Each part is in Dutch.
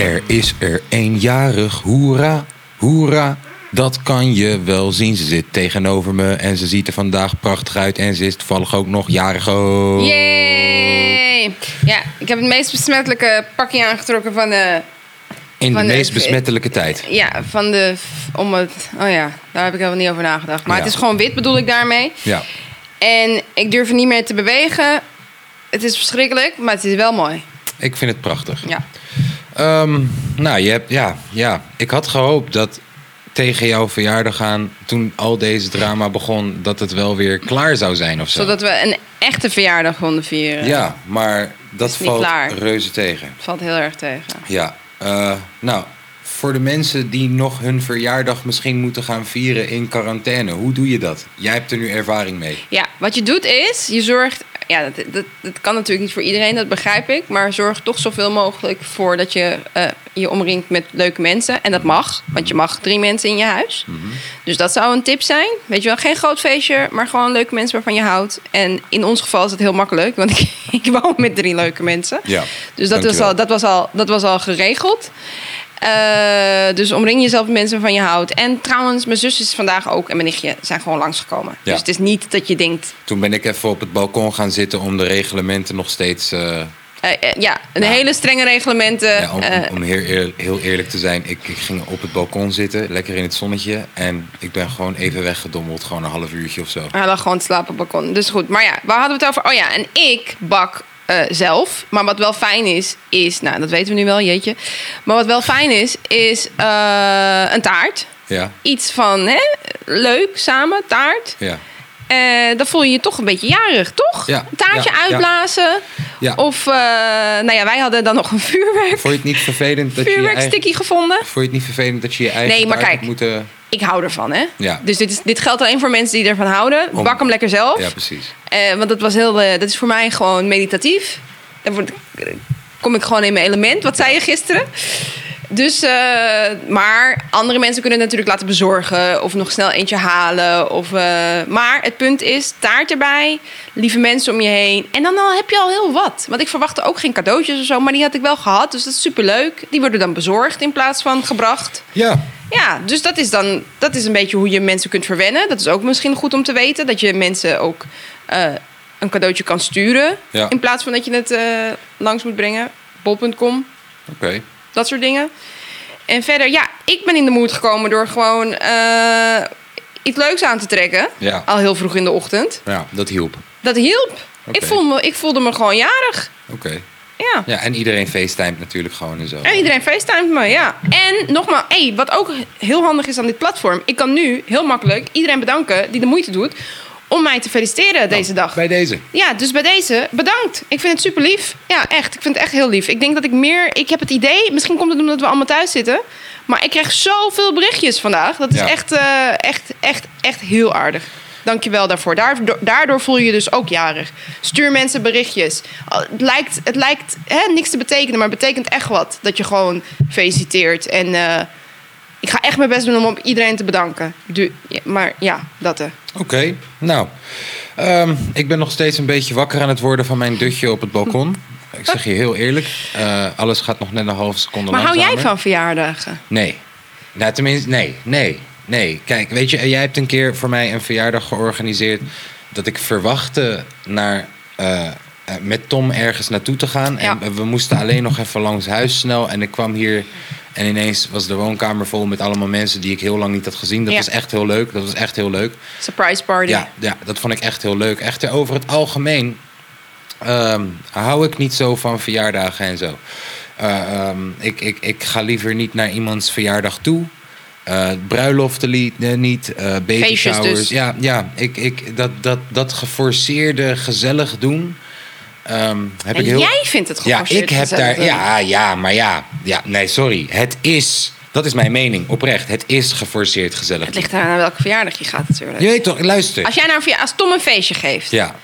Er is er eenjarig, hoera, hoera. Dat kan je wel zien. Ze zit tegenover me en ze ziet er vandaag prachtig uit. En ze is toevallig ook nog jarig. ook. Yay! Ja, ik heb het meest besmettelijke pakje aangetrokken van de... In de meest besmettelijke tijd. Ja, van de... Om het... Oh ja, daar heb ik helemaal niet over nagedacht. Maar Ja. het is gewoon wit, bedoel ik daarmee. Ja. En ik durf er niet meer te bewegen. Het is verschrikkelijk, maar het is wel mooi. Ik vind het prachtig. Ja. Ehm, nou, je hebt, ja, ja, ik had gehoopt dat tegen jouw verjaardag gaan, toen al deze drama begon, dat het wel weer klaar zou zijn of zo. Zodat we een echte verjaardag konden vieren. Ja, maar dat valt klaar. reuze tegen. Het valt heel erg tegen. Ja, eh, nou, voor de mensen die nog hun verjaardag misschien moeten gaan vieren in quarantaine, hoe doe je dat? Jij hebt er nu ervaring mee. Ja, wat je doet is, je zorgt... Ja, dat, dat, dat kan natuurlijk niet voor iedereen, dat begrijp ik. Maar zorg toch zoveel mogelijk voor dat je eh, je omringt met leuke mensen. En dat mag, want je mag drie mensen in je huis. Dus dat zou een tip zijn. Weet je wel, geen groot feestje, maar gewoon leuke mensen waarvan je houdt. En in ons geval is het heel makkelijk, want ik, ik woon met drie leuke mensen. Ja, Dus dat was, al, dat, was al, dat was al geregeld. Eh, dus omring jezelf met mensen waarvan je houdt. En trouwens, mijn zus is vandaag ook en mijn nichtje zijn gewoon langsgekomen. Ja. Dus het is niet dat je denkt... Toen ben ik even op het balkon gaan zitten om de reglementen nog steeds... eh, eh, ja, een hele strenge reglementen. Ja, om, om, om heel, eer- heel eerlijk te zijn, ik, ik ging op het balkon zitten, lekker in het zonnetje. En ik ben gewoon even weggedommeld, gewoon een half uurtje of zo. Hij lag gewoon te slapen op het balkon. Dus goed. Maar ja, waar hadden we het over? Oh ja, en ik bak eh, zelf. Maar wat wel fijn is, is... Nou, dat weten we nu wel, jeetje. Maar wat wel fijn is, is eh, een taart. Ja, Iets van, hè, leuk, samen, taart. ja. Eh, dan voel je je toch een beetje jarig, toch? Ja, Een taartje ja, uitblazen. Ja. Of, nou ja, wij hadden dan nog een vuurwerk, Vond je het niet vervelend dat je je eigen, gevonden. vond je het niet vervelend dat je je eigen Nee, maar kijk. moeten... Ik hou ervan, hè? Ja. Dus dit, is, dit geldt alleen voor mensen die ervan houden. Om- Bak hem lekker zelf. Ja, precies. Eh, want dat, was heel, eh, dat is voor mij gewoon meditatief. Dan word, ik- kom ik gewoon in mijn element. Wat zei je gisteren? Dus, eh, maar andere mensen kunnen het natuurlijk laten bezorgen of nog snel eentje halen. Of, eh, maar het punt is, taart erbij, lieve mensen om je heen. En dan al heb je al heel wat. Want ik verwachtte ook geen cadeautjes of zo, maar die had ik wel gehad. Dus dat is superleuk. Die worden dan bezorgd in plaats van gebracht. Ja, Ja, dus dat is dan dat is een beetje hoe je mensen kunt verwennen. Dat is ook misschien goed om te weten. Dat je mensen ook eh, een cadeautje kan sturen. Ja. In plaats van dat je het eh, langs moet brengen. Bol.com, oké. dat soort dingen. En verder, ja, ik ben in de moed gekomen door gewoon eh, iets leuks aan te trekken. Ja. Al heel vroeg in de ochtend. Ja, dat hielp. Dat hielp. Ik, voelde me, ik voelde me gewoon jarig. Oké. Ja. Ja, en iedereen facetimet natuurlijk gewoon en zo. En iedereen facetimet me, ja. En nogmaals, hey, wat ook heel handig is aan dit platform. Ik kan nu heel makkelijk iedereen bedanken die de moeite doet om mij te feliciteren deze dag. Bij deze. Ja, dus bij deze, bedankt. Ik vind het super lief. Ja, echt. Ik vind het echt heel lief. Ik denk dat ik meer... Ik heb het idee, misschien komt het omdat we allemaal thuis zitten... maar ik krijg zoveel berichtjes vandaag. Dat is Ja. echt, eh, echt, echt, echt heel aardig. Dank je wel daarvoor. Daardoor, daardoor voel je je dus ook jarig. Stuur mensen berichtjes. Het lijkt, het lijkt hè, niks te betekenen, maar het betekent echt wat. Dat je gewoon feliciteert. En eh, ik ga echt mijn best doen om op iedereen te bedanken. Du- maar ja, dat eh. Oké, nou. ehm, ik ben nog steeds een beetje wakker aan het worden van mijn dutje op het balkon. Ik zeg je heel eerlijk. eh, alles gaat nog net een halve seconde Maar hou jij van verjaardagen? Nee. Nou, tenminste, nee, nee, nee. Kijk, weet je, jij hebt een keer voor mij een verjaardag georganiseerd... dat ik verwachtte naar, eh, eh, met Tom ergens naartoe te gaan. Ja. En we moesten alleen nog even langs huis snel. En ik kwam hier en ineens was de woonkamer vol met allemaal mensen... die ik heel lang niet had gezien. Dat Ja. was echt heel leuk. Dat was echt heel leuk. Surprise party. Ja, ja, dat vond ik echt heel leuk. Echter, over het algemeen ehm, hou ik niet zo van verjaardagen en zo. Eh, ehm, ik, ik, ik ga liever niet naar iemands verjaardag toe. Eh bruiloften eh, niet, eh baby Feestjes showers. dus. Ja, ja ik, ik, dat, dat, dat geforceerde gezellig doen. ehm, heb En ik heel... jij vindt het Ja, geforceerd ik heb gezellig daar. doen. Ja, ja, maar ja, ja. Nee, sorry. Het is. Dat is mijn mening, oprecht. Het is geforceerd gezellig. Het ligt eraan naar welke verjaardag je gaat natuurlijk. Je weet toch, luister. Als jij nou een als Tom een feestje geeft. Ja.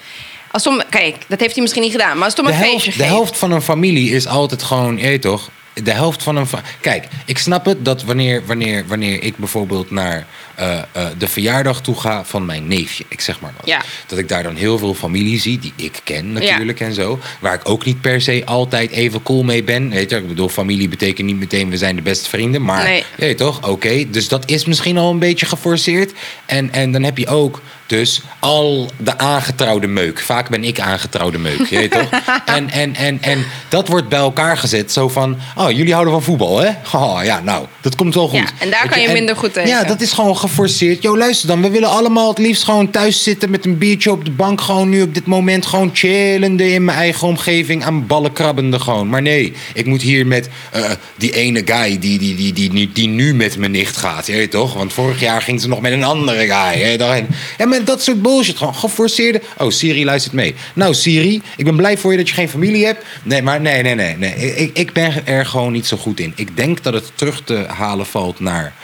Als Tom, kijk, dat heeft hij misschien niet gedaan. Maar als Tom de een helft, feestje de geeft. helft van een familie is altijd gewoon, je weet toch? De helft van een. Kijk, ik snap het dat wanneer, wanneer, wanneer ik bijvoorbeeld naar eh, eh, de verjaardag toe ga van mijn neefje. Ik zeg maar wat. Ja. Dat ik daar dan heel veel familie zie die ik ken natuurlijk en zo. Waar ik ook niet per se altijd even cool mee ben. Weet je, ik bedoel, familie betekent niet meteen we zijn de beste vrienden. Maar Nee. je weet toch, oké. Dus dat is misschien al een beetje geforceerd. En, en dan heb je ook dus al de aangetrouwde meuk. Vaak ben ik aangetrouwde meuk, je weet toch? En, en, en, en dat wordt bij elkaar gezet. Zo van, oh, jullie houden van voetbal, hè? Oh, ja, nou, dat komt wel goed. Ja, en daar kan je minder goed tegen. Ja, dat is gewoon geforceerd. Yo, luister dan. We willen allemaal het liefst gewoon thuis zitten met een biertje op de bank. Gewoon nu op dit moment gewoon chillende in mijn eigen omgeving. Aan ballen krabbende gewoon. Maar nee, ik moet hier met eh, die ene guy die, die, die, die, die, die nu met mijn nicht gaat. Je weet toch? Want vorig jaar ging ze nog met een andere guy. Hè? Daarin. Ja, maar dat soort bullshit. Gewoon geforceerde. Oh, Siri luistert mee. Nou, Siri, ik ben blij voor je dat je geen familie hebt. Nee, maar nee, nee, nee. nee. Ik, ik ben er gewoon niet zo goed in. Ik denk dat het terug te halen valt naar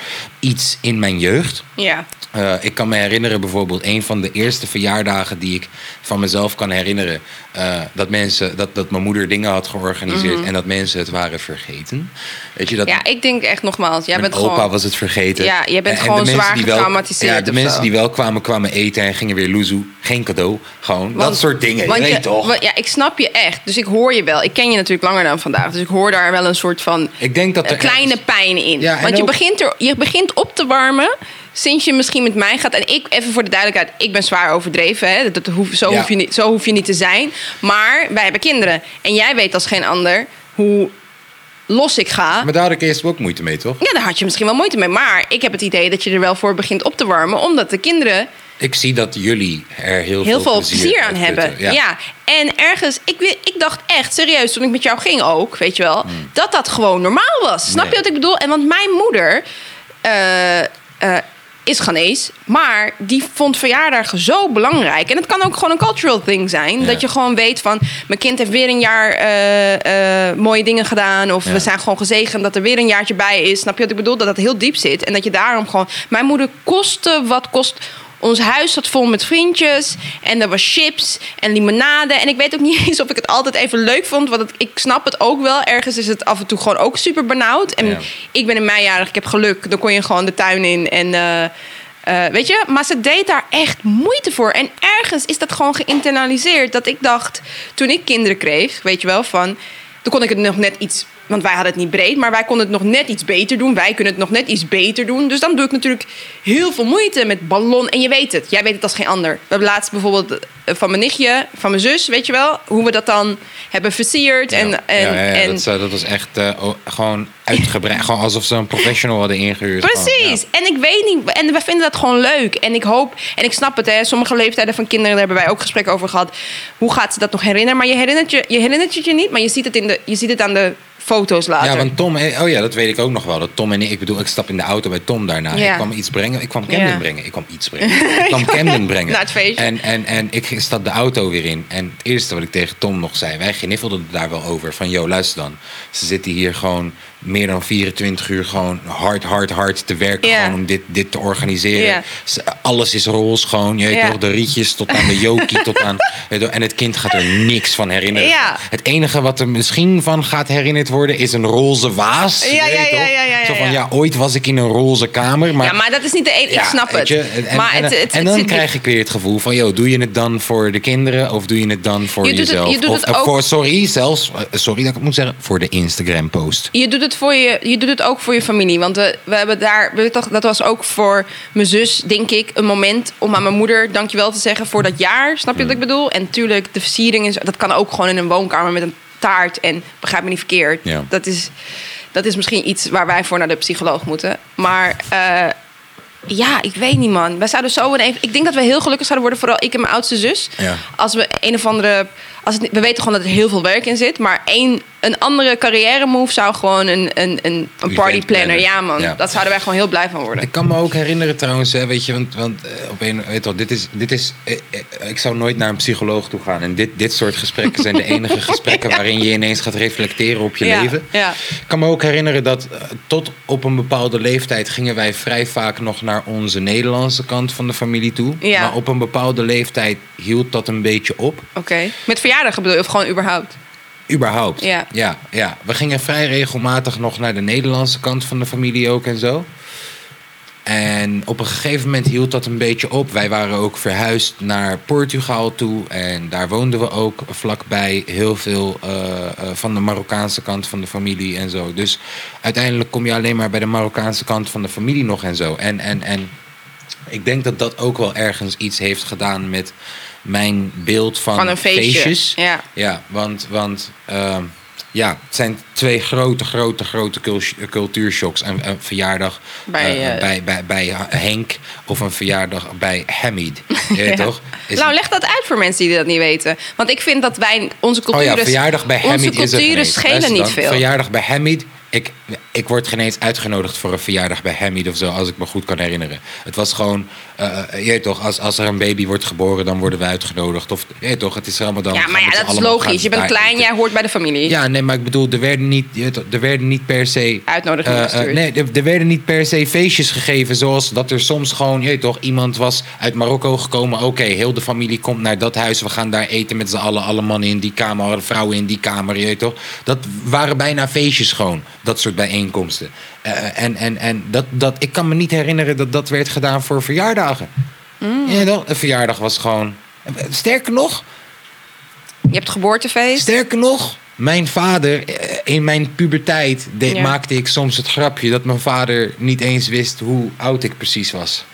iets in mijn jeugd. Ja. Eh, ik kan me herinneren bijvoorbeeld een van de eerste verjaardagen die ik van mezelf kan herinneren. eh, dat, mensen, dat, dat mijn moeder dingen had georganiseerd en dat mensen het waren vergeten. Weet je dat? Mhm. ja, ik denk echt nogmaals, jij bent opa gewoon... was het vergeten. Ja, jij bent En- en gewoon de mensen zwaar die wel- getraumatiseerd Ja, de mensen zo. die wel kwamen, kwamen eten en gingen weer loezoe. Geen cadeau. Gewoon dat Want- soort dingen. want je je- weet toch? wa- Ja, ik snap je echt. Dus ik hoor je wel. Ik ken je natuurlijk langer dan vandaag. Dus ik hoor daar wel een soort van Ik denk dat een er kleine ergens- pijn in. Ja, en Want je ook- begint, er, je begint op te warmen sinds je misschien met mij gaat. En ik, even voor de duidelijkheid, ik ben zwaar overdreven. Hè? Dat, hoef, zo, Ja. hoef je niet, zo hoef je niet te zijn. Maar wij hebben kinderen. En jij weet als geen ander hoe los ik ga. Maar daar had ik eerst ook moeite mee, toch? Ja, daar had je misschien wel moeite mee. Maar ik heb het idee dat je er wel voor begint op te warmen. Omdat de kinderen Ik zie dat jullie er heel, heel veel plezier aan hebben. putten. Ja. En ergens, ik, ik dacht echt serieus toen ik met jou ging ook, weet je wel, dat dat gewoon normaal was. Snap Hmm. Nee. je wat ik bedoel? En want mijn moeder is Ghanese, maar die vond verjaardagen zo belangrijk. En het kan ook gewoon een cultural thing zijn. Ja. Dat je gewoon weet van, mijn kind heeft weer een jaar eh, eh, mooie dingen gedaan. Of Ja. we zijn gewoon gezegend dat er weer een jaartje bij is. Snap je wat ik bedoel? Dat dat heel diep zit. En dat je daarom gewoon... Mijn moeder kostte wat kost... Ons huis zat vol met vriendjes. En er was chips en limonade. En ik weet ook niet eens of ik het altijd even leuk vond. Want het- ik snap het ook wel. Ergens is het af en toe gewoon ook super benauwd. En Ja. ik ben in mijnjarig, ik heb geluk. Dan kon je gewoon de tuin in. En eh, eh, weet je, maar ze deed daar echt moeite voor. En ergens is dat gewoon geïnternaliseerd. Dat ik dacht, toen ik kinderen kreeg, weet je wel, van... Toen kon ik het nog net iets... Want wij hadden het niet breed, maar wij konden het nog net iets beter doen. Wij kunnen het nog net iets beter doen. Dus dan doe ik natuurlijk heel veel moeite met ballon. En je weet het. Jij weet het als geen ander. We hebben laatst bijvoorbeeld eh, van mijn nichtje, van mijn zus, weet je wel... hoe we dat dan hebben versierd. En, Ja, en, ja, ja, ja, en, dat, was echt eh, gewoon uitgebreid. gewoon alsof ze een professional hadden ingehuurd. Gewoon, Precies. En ik weet niet. En we vinden dat gewoon leuk. En ik hoop. En ik snap het, hè. Sommige leeftijden van kinderen, daar hebben wij ook gesprekken over gehad. Hoe gaat ze dat nog herinneren? Maar je herinnert je, je herinnert het je niet, maar je ziet het, in de, je ziet het aan de foto's later. Ja, want Tom, eh, oh ja, dat weet ik ook nog wel. Dat Tom en ik, ik bedoel, ik stap in de auto bij Tom daarna. Ja. Ik kwam iets brengen. Ik kwam Camden Ja. brengen. Ik kwam iets brengen. Ik kwam Camden brengen. Naar het feestje. En, en, en ik stap de auto weer in. En het eerste wat ik tegen Tom nog zei, wij gniffelden daar wel over. Van, joh, luister dan. Ze zitten hier gewoon meer dan 24 uur gewoon hard, hard, hard te werken. Gewoon om dit, dit te organiseren. Alles is roze gewoon. Je weet toch, de rietjes tot aan de jokie. tot aan, en het kind gaat er niks van herinneren. Het enige wat er misschien van gaat herinnerd worden is een roze waas. Ja, Zo van, ja. ooit was ik in een roze kamer. Maar, ja, maar dat is niet de enige. ik snap het. je, en, maar en, het, het, en het dan krijg ik weer het gevoel van, joh, doe je het dan voor de kinderen of doe je het dan voor Je jezelf? je doet of het ook- voor, sorry, zelfs, eh, sorry dat ik het moet zeggen, voor de Instagram post. Je doet het voor je, je doet het ook voor je familie. Want we, we hebben daar, we, toch, dat was ook voor mijn zus, denk ik, een moment om aan mijn moeder dankjewel te zeggen voor dat jaar. Snap je wat ik bedoel? En natuurlijk, de versiering is, dat kan ook gewoon in een woonkamer met een taart. En begrijp me niet verkeerd. Ja. Dat, is, dat is misschien iets waar wij voor naar de psycholoog moeten. Maar eh, ja, ik weet niet, man. Wij zouden zo een. Ik denk dat we heel gelukkig zouden worden, vooral ik en mijn oudste zus. Ja. Als we een of andere. Als het, we weten gewoon dat er heel veel werk in zit. Maar één, een andere carrière move zou gewoon een, een, een, een party planner. Ja, man. Ja. Dat zouden wij gewoon heel blij van worden. Ik kan me ook herinneren trouwens, hè, weet je, want, want eh, op een, weet wel, dit is, dit is, eh, eh, ik zou nooit naar een psycholoog toe gaan. En dit, dit soort gesprekken zijn de enige gesprekken waarin je ineens gaat reflecteren op je Ja, leven. ja. Ik kan me ook herinneren dat tot op een bepaalde leeftijd gingen wij vrij vaak nog naar onze Nederlandse kant van de familie toe. Ja. Maar op een bepaalde leeftijd hield dat een beetje op. Oké. Met verjaardagen bedoel je? Of gewoon überhaupt? Überhaupt. Ja. ja. Ja, We gingen vrij regelmatig nog naar de Nederlandse kant van de familie ook en zo. En op een gegeven moment hield dat een beetje op. Wij waren ook verhuisd naar Portugal toe. En daar woonden we ook vlakbij heel veel eh, eh, van de Marokkaanse kant van de familie en zo. Dus uiteindelijk kom je alleen maar bij de Marokkaanse kant van de familie nog en zo. En, en, en ik denk dat dat ook wel ergens iets heeft gedaan met mijn beeld van, Van een feestje, feestjes. ja. Ja, want, want ehm, ja, het zijn twee grote, grote, grote cul- cultuurshocks. Een, een verjaardag Bij, eh, eh, bij, bij, bij Henk of een verjaardag bij Hamid. Je weet Ja. toch? Is- Nou, leg dat uit voor mensen die dat niet weten. Want ik vind dat wij onze oh culturen... ja, verjaardag bij onze Hamid is er culturen eens. schelen niet veel. Verjaardag bij Hamid. Ik, ik word geen eens uitgenodigd voor een verjaardag bij Hamid of zo, als ik me goed kan herinneren. Het was gewoon, je weet toch, als, als er een baby wordt geboren, dan worden we uitgenodigd. Of, je toch, het is Ramadan. ja, maar ja, dat is logisch. Je bent klein, jij hoort bij de familie. Ja, nee, maar ik bedoel, er werden niet, er werden niet per se. Uitnodigingen gestuurd. nee, er, er werden niet per se feestjes gegeven. Zoals dat er soms gewoon, je toch, iemand was uit Marokko gekomen. Oké, heel de familie komt naar dat huis. We gaan daar eten met z'n allen. Alle mannen in die kamer, alle vrouwen in die kamer. Je toch. Dat waren bijna feestjes gewoon. Dat soort bijeenkomsten. Eh, en en, en dat, dat, ik kan me niet herinneren dat dat werd gedaan voor verjaardagen. Mm. Ja, toch? Een verjaardag was gewoon. Sterker nog, Je hebt geboortefeest. Sterker nog, mijn vader, eh, in mijn puberteit de- Ja. maakte ik soms het grapje dat mijn vader niet eens wist hoe oud ik precies was.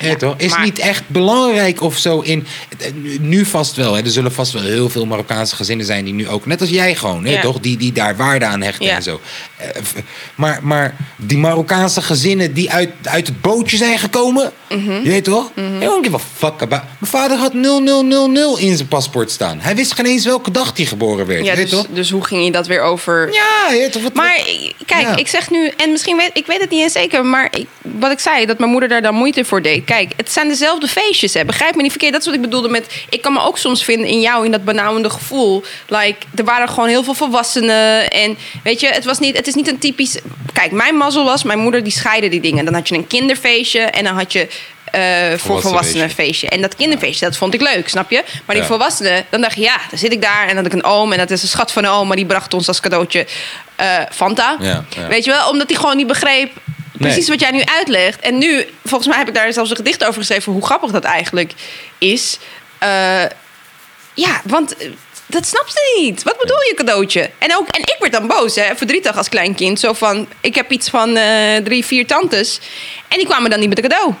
Ja, toch? Is maar- niet echt belangrijk of zo in. Nu vast wel. Hè. Er zullen vast wel heel veel Marokkaanse gezinnen zijn die nu ook, net als jij gewoon, hè, Ja. toch? Die, die daar waarde aan hechten Ja. en zo. Eh, maar, maar die Marokkaanse gezinnen die uit, uit het bootje zijn gekomen, Mhm. je weet toch? I don't give a fuck about. Mijn vader had 0000 in zijn paspoort staan. Hij wist geen eens welke dag hij geboren werd. Ja, je weet dus, toch? dus hoe ging je dat weer over... Ja, je weet toch? Wat, Maar wat- eh, kijk, Ja. ik zeg nu, en misschien weet ik weet het niet eens zeker, maar ik, wat ik zei, dat mijn moeder daar dan moeite voor deed. Kijk, het zijn dezelfde feestjes, hè. begrijp me niet verkeerd. Dat is wat ik bedoelde met, ik kan me ook soms vinden in jou, in dat benauwende gevoel. Like, er waren gewoon heel veel volwassenen en weet je, het was niet, het is niet een typisch. Kijk, mijn mazzel was, mijn moeder die scheidde die dingen. Dan had je een kinderfeestje en dan had je. Eh, voor volwassenen een feestje. En dat kinderfeestje, dat vond ik leuk, snap je? Maar die Ja. volwassenen, dan dacht je, ja, dan zit ik daar en dan had ik een oom en dat is een schat van een oom, maar die bracht ons als cadeautje eh, Fanta. Ja, ja. Weet je wel, omdat hij gewoon niet begreep precies Nee. wat jij nu uitlegt. En nu, volgens mij heb ik daar zelfs een gedicht over geschreven, hoe grappig dat eigenlijk is. Eh, ja, want dat snapt ze niet. Wat bedoel je cadeautje? En, ook, en ik werd dan boos, hè, verdrietig als klein kind. Zo van, ik heb iets van drie, vier tantes. En die kwamen dan niet met een cadeau.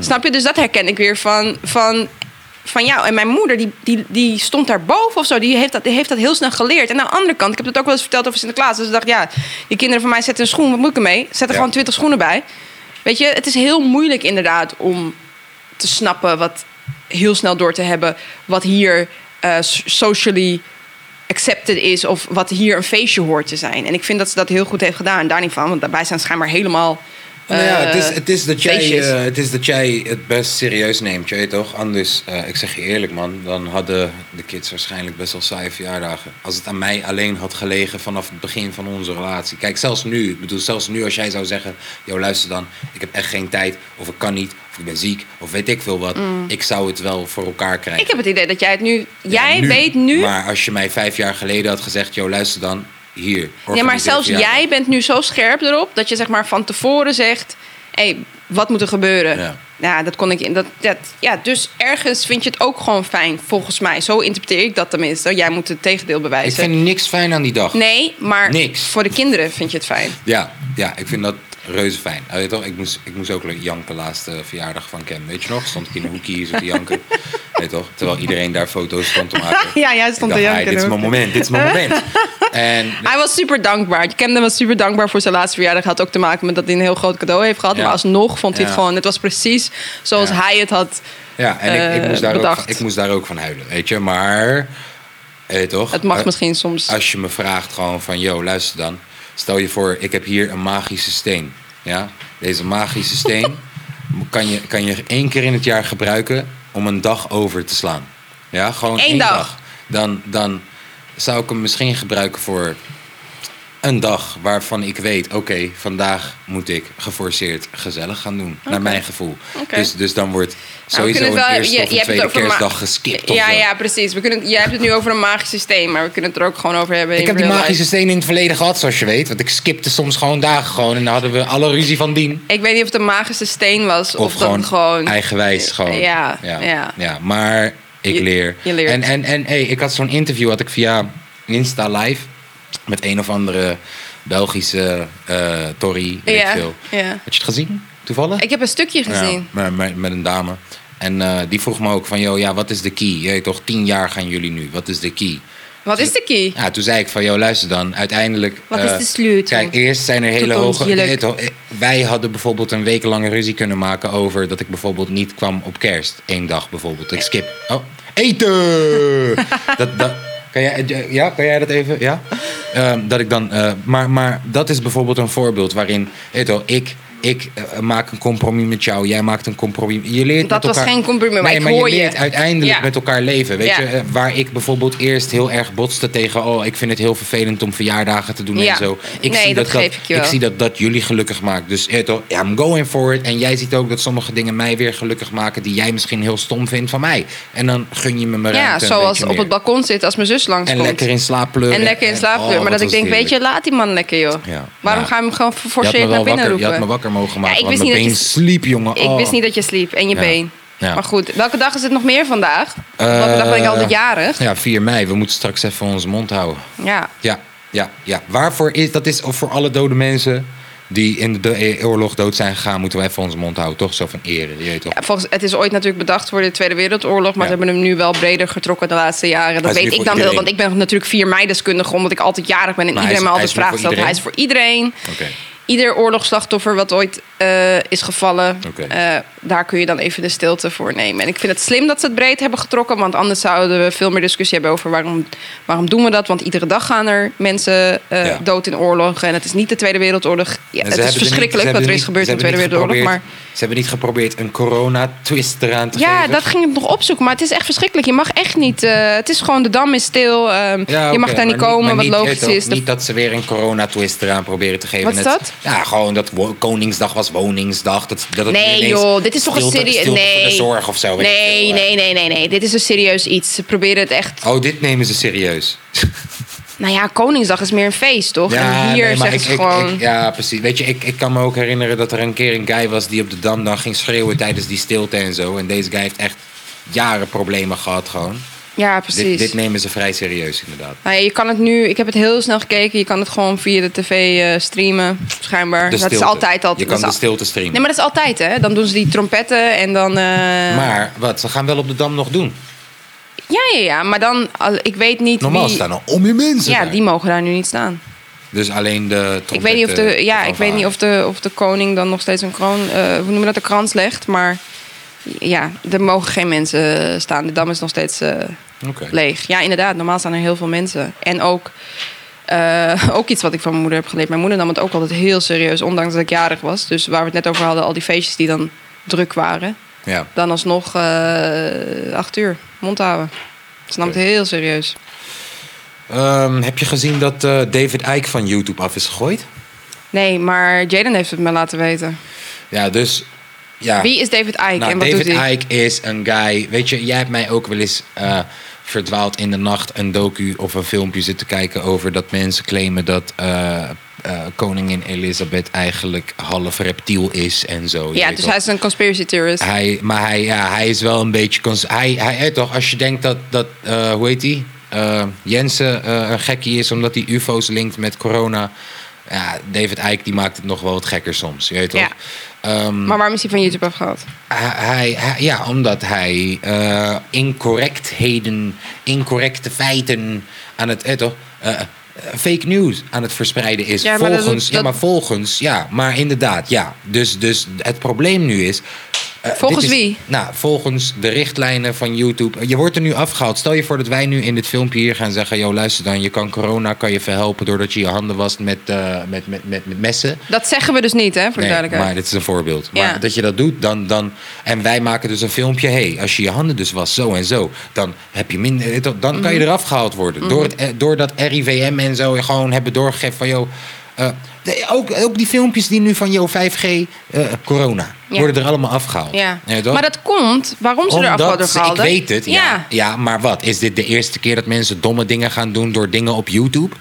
Snap je? Dus dat herken ik weer van, van, van jou. En mijn moeder, die, die, die stond daar boven of zo. Die heeft, dat, die heeft dat heel snel geleerd. En aan de andere kant, ik heb het ook wel eens verteld over Sinterklaas. Dus ik dacht, ja, die kinderen van mij zetten een schoen. Wat moet ik ermee? Zet er Ja. gewoon twintig schoenen bij. Weet je, het is heel moeilijk inderdaad om te snappen wat heel snel door te hebben wat hier eh, socially accepted is of wat hier een feestje hoort te zijn. En ik vind dat ze dat heel goed heeft gedaan. Daar niet van, want daarbij zijn schijnbaar helemaal. Nou ja, het, is, eh, het, is dat jij, eh, het is dat jij het best serieus neemt, je weet toch? Anders, eh, ik zeg je eerlijk man, dan hadden de kids waarschijnlijk best wel saaie verjaardagen. Als het aan mij alleen had gelegen vanaf het begin van onze relatie. Kijk, zelfs nu, ik bedoel, zelfs nu als jij zou zeggen... Yo, luister dan, ik heb echt geen tijd, of ik kan niet, of ik ben ziek, of weet ik veel wat. Ik zou het wel voor elkaar krijgen. Mm. Ik heb het idee dat jij het nu. Ja, jij nu. weet nu. Maar als je mij vijf jaar geleden had gezegd, yo, luister dan, hier. ja, maar zelfs jij bent nu zo scherp erop dat je zeg maar van tevoren zegt: hé, hey, wat moet er gebeuren? Ja. Ja, dat kon ik in. Dat, dat, ja, dus ergens vind je het ook gewoon fijn, volgens mij. Zo interpreteer ik dat tenminste. Jij moet het tegendeel Ik bewijzen. vind niks fijn aan die dag. Nee, maar Niks. voor de kinderen vind je het fijn. Ja, ja, ik vind dat reuze fijn. Ah, weet je toch, ik, moest, ik moest ook janken laatste verjaardag van Cam. Weet je nog? Stond ik in een hoekje hier zo te janken. Weet je toch? Terwijl iedereen daar foto's stond te maken. Ja, jij stond te "Hai, janken. dit is mijn moment, dit is mijn moment. En Hij was super dankbaar. Kemden was super dankbaar voor zijn laatste verjaardag. Had ook te maken met dat hij een heel groot cadeau heeft gehad. Ja. Maar alsnog vond hij het Ja. gewoon... Het was precies zoals Ja. hij het had. ja, en ik, ik, eh, moest daar ook, ik moest daar ook van huilen, weet je. Maar, weet je toch? Het mag Eh, misschien soms... Als je me vraagt gewoon van, yo, luister dan. Stel je voor, ik heb hier een magische steen. Ja? Deze magische steen kan je, kan je één keer in het jaar gebruiken om een dag over te slaan. Ja, gewoon Eén één dag. dag. Dan, dan zou ik hem misschien gebruiken voor een dag waarvan ik weet, oké, vandaag moet ik geforceerd gezellig gaan doen. Naar mijn gevoel. Dus, dus dan wordt Nou, sowieso kunnen een het wel- eerste je- of je tweede kerstdag geskipt. Ja, ja, precies. We kunnen, jij hebt het nu over een magisch systeem, maar we kunnen het er ook gewoon over hebben. Ik heb die magische life. stenen in het verleden gehad, zoals je weet. Want ik skipte soms gewoon dagen gewoon. En dan hadden we alle ruzie van dien. Ik weet niet of het een magische steen was of, gewoon, eigenwijs gewoon. Ja, ja. ja. maar ik Je- leer. je leert. En, en, en hey, ik had zo'n interview had ik via Insta Live. Met een of andere Belgische eh Tory, weet Ja, ik veel. ja. Had je het gezien, toevallig? Ik heb een stukje gezien. Ja, met, met, met een dame. En eh, die vroeg me ook van, joh, ja, wat is de key? Je toch, tien jaar gaan jullie nu. Wat is de key? Wat is de key? Ja, toen zei ik van, joh, luister dan. Uiteindelijk... Wat eh, is de sleutel? Kijk, eerst zijn er hele hoge... eh, wij hadden bijvoorbeeld een wekenlange ruzie kunnen maken over... dat ik bijvoorbeeld niet kwam op kerst. Eén dag bijvoorbeeld. Ik skip. Oh, eten! dat, dat, kan, jij, eh, ja, kan jij dat even? Ja? Ehm, dat ik dan... eh, maar, maar dat is bijvoorbeeld een voorbeeld waarin... weet toch, ik... Ik eh, maak een compromis met jou, jij maakt een compromis. Je leert Dat was elkaar- geen compromis, maar nee, maar je je. leert uiteindelijk Ja. met elkaar leven. Weet Ja. je, eh, waar ik bijvoorbeeld eerst heel erg botste tegen... oh, ik vind het heel vervelend om verjaardagen te doen Ja. en zo. Ik Nee, zie dat dat, ik zie dat dat jullie gelukkig maakt. Dus ja, I'm going for it. En jij ziet ook dat sommige dingen mij weer gelukkig maken... die jij misschien heel stom vindt van mij. En dan gun je me mijn Ja, zoals op meer. het balkon zitten als mijn zus En langskomt. lekker in slaap pleuren. En lekker in slaap oh, maar dat ik denk, weet je, laat die man lekker, joh. Waarom Ja. ga je hem gewoon me naar binnen roepen? Wakker mogen maken, Ja, ik want wist mijn niet been dat je- sliep, jongen. Ik Oh. wist niet dat je sliep en je Ja. been. Ja. Maar goed, welke dag is het nog meer vandaag? welke dag ben ik altijd jarig? Ja, 4 mei. We moeten straks even onze mond houden. Ja. Ja, ja, ja. Waarvoor is dat? Is voor alle dode mensen die in de eh, oorlog dood zijn gegaan, moeten we even onze mond houden. Toch zo van eren, je weet toch? Ja, volgens, het is ooit natuurlijk bedacht voor de Tweede Wereldoorlog, maar Ja. ze hebben hem nu wel breder getrokken de laatste jaren. Dat weet ik dan wel, want ik ben natuurlijk 4 mei deskundige, omdat ik altijd jarig ben en Maar iedereen hij me altijd vraagt voor stelt. Hij is voor iedereen. Oké. Ieder oorlogsslachtoffer wat ooit eh, is gevallen, eh, daar kun je dan even de stilte voor nemen. En ik vind het slim dat ze het breed hebben getrokken, want anders zouden we veel meer discussie hebben over waarom, waarom doen we dat. Want iedere dag gaan er mensen eh, Ja. dood in oorlog en het is niet de Tweede Wereldoorlog. Ja, het is er verschrikkelijk niet- wat er is gebeurd in de Tweede Wereldoorlog, maar... Ze hebben niet geprobeerd een corona-twist eraan te Ja, geven. dat ging ik nog opzoeken, maar het is echt verschrikkelijk. Je mag echt niet. eh, het is gewoon de dam is stil. ehm, Ja, je mag daar niet komen, wat niet, logisch is. Niet dat ze weer een corona-twist eraan proberen te geven. Wat is dat? Ja, gewoon dat Koningsdag was Woningsdag. Dat, dat het Nee, joh, dit is toch een serieus. stilte voor Nee. de zorg of zo. Nee, nee, nee, nee, nee. Dit is een serieus iets. Ze proberen het echt. Oh, dit nemen ze serieus. Nou ja, Koningsdag is meer een feest, toch? en hier nee, maar zeggen ik- ik- gewoon. ik- ja, precies. Weet je, ik, ik kan me ook herinneren dat er een keer een guy was die op de Dam dan ging schreeuwen tijdens die stilte en zo. En deze guy heeft echt jaren problemen gehad gewoon. ja, precies. Dit, dit nemen ze vrij serieus inderdaad. Nou ja, je kan het nu. Ik heb het heel snel gekeken. Je kan het gewoon via de tv eh, streamen, schijnbaar. De dat is altijd al. Je kan de stilte streamen. Nee, maar dat is altijd, hè? Dan doen ze die trompetten en dan. eh, Maar wat, ze gaan wel op de Dam nog doen. Ja, ja, ja. Maar dan. al- Ik weet niet. Normaal wie... staan er om je mensen Ja, die mogen daar nu niet staan. Dus alleen de Ik weet niet of de, ja, ik weet niet of de, of de koning dan nog steeds een kroon, eh, hoe noemen we dat, een krans legt. Maar ja, er mogen geen mensen staan. De dam is nog steeds eh, leeg. Ja, inderdaad. Normaal staan er heel veel mensen. En ook, eh, ook iets wat ik van mijn moeder heb geleerd. Mijn moeder nam het ook altijd heel serieus, ondanks dat ik jarig was. Dus waar we het net over hadden, al die feestjes die dan druk waren. Ja. Dan alsnog eh acht uur mond houden. Ze nam het heel serieus. Ehm, heb je gezien dat eh, David Icke van YouTube af is gegooid? Nee, maar Jaden heeft het me laten weten. Ja, dus... Ja. Wie is David Icke Nou, en wat David doet hij? Icke is een guy... Weet je, jij hebt mij ook wel eens eh, verdwaald in de nacht... een docu of een filmpje zitten kijken over dat mensen claimen... dat eh, eh, koningin Elizabeth eigenlijk half reptiel is en zo. Ja, dus hij is een conspiracy theorist. Hij, maar hij, ja, hij is wel een beetje... Hij, hij, toch, als je denkt dat, dat eh, hoe heet hij? Eh, Jensen een gekkie is omdat hij ufo's linkt met corona. Ja, David Icke die maakt het nog wel wat gekker soms, je weet toch? Ehm, Maar waarom is hij van YouTube afgehaald? hij, hij- ja, omdat hij incorrectheden, incorrecte feiten aan het, eh, toch, fake news aan het verspreiden is. Ja, dat volgens, ja, maar volgens, ja, maar inderdaad, ja. Dus, dus het probleem nu is, Eh, Volgens is- wie? Nou, volgens de richtlijnen van YouTube. Je wordt er nu afgehaald. Stel je voor dat wij nu in dit filmpje hier gaan zeggen... joh, luister dan, je kan corona kan je verhelpen... doordat je je handen wast met, eh, met, met, met, met messen. Dat zeggen we dus niet, hè, voor de Nee, duidelijkheid. maar dit is een voorbeeld. Ja. Maar dat je dat doet, dan, dan... En wij maken dus een filmpje. hey, als je je handen dus was, zo en zo... dan, heb je minder, dan kan Mhm. je eraf gehaald worden. Door het, eh, doordat RIVM en zo gewoon hebben doorgegeven van... joh, eh, de- ook, ook die filmpjes die nu van joh, 5G, eh, corona... Ja. worden er allemaal afgehaald. Ja. maar dat komt, waarom ze eraf Omdat worden gehaald. Ik weet het, ja. ja. ja. Maar wat? Is dit de eerste keer dat mensen domme dingen gaan doen... door dingen op YouTube?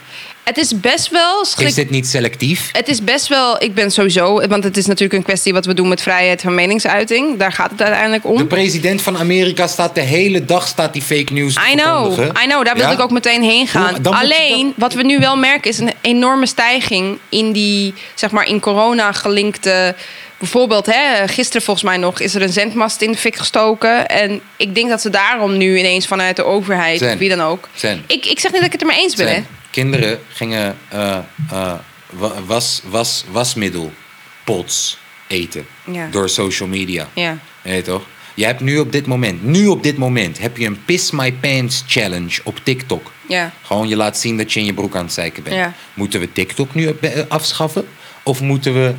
Het is best wel schrik... Is dit niet selectief? Het is best wel, ik ben sowieso, want het is natuurlijk een kwestie wat we doen met vrijheid van meningsuiting. Daar gaat het uiteindelijk om. De president van Amerika staat de hele dag staat die fake news te I know. I know, daar wil Ja? ik ook meteen heen gaan. Hoe- Alleen, wat we nu wel merken is een enorme stijging in die, zeg maar, in corona gelinkte... Bijvoorbeeld, hè, gisteren volgens mij nog is er een zendmast in de fik gestoken. En ik denk dat ze daarom nu ineens vanuit de overheid, Zen. of wie dan ook... Zen. Ik, ik zeg niet dat ik het er mee eens ben, hè. Kinderen gingen wa- was, was, wasmiddel pots eten Ja. door social media. Ja. Nee, toch? Je hebt nu op dit moment, nu op dit moment, heb je een Piss My Pants challenge op TikTok. Ja. Gewoon je laat zien dat je in je broek aan het zeiken bent. Ja. Moeten we TikTok nu eh, afschaffen? Of moeten we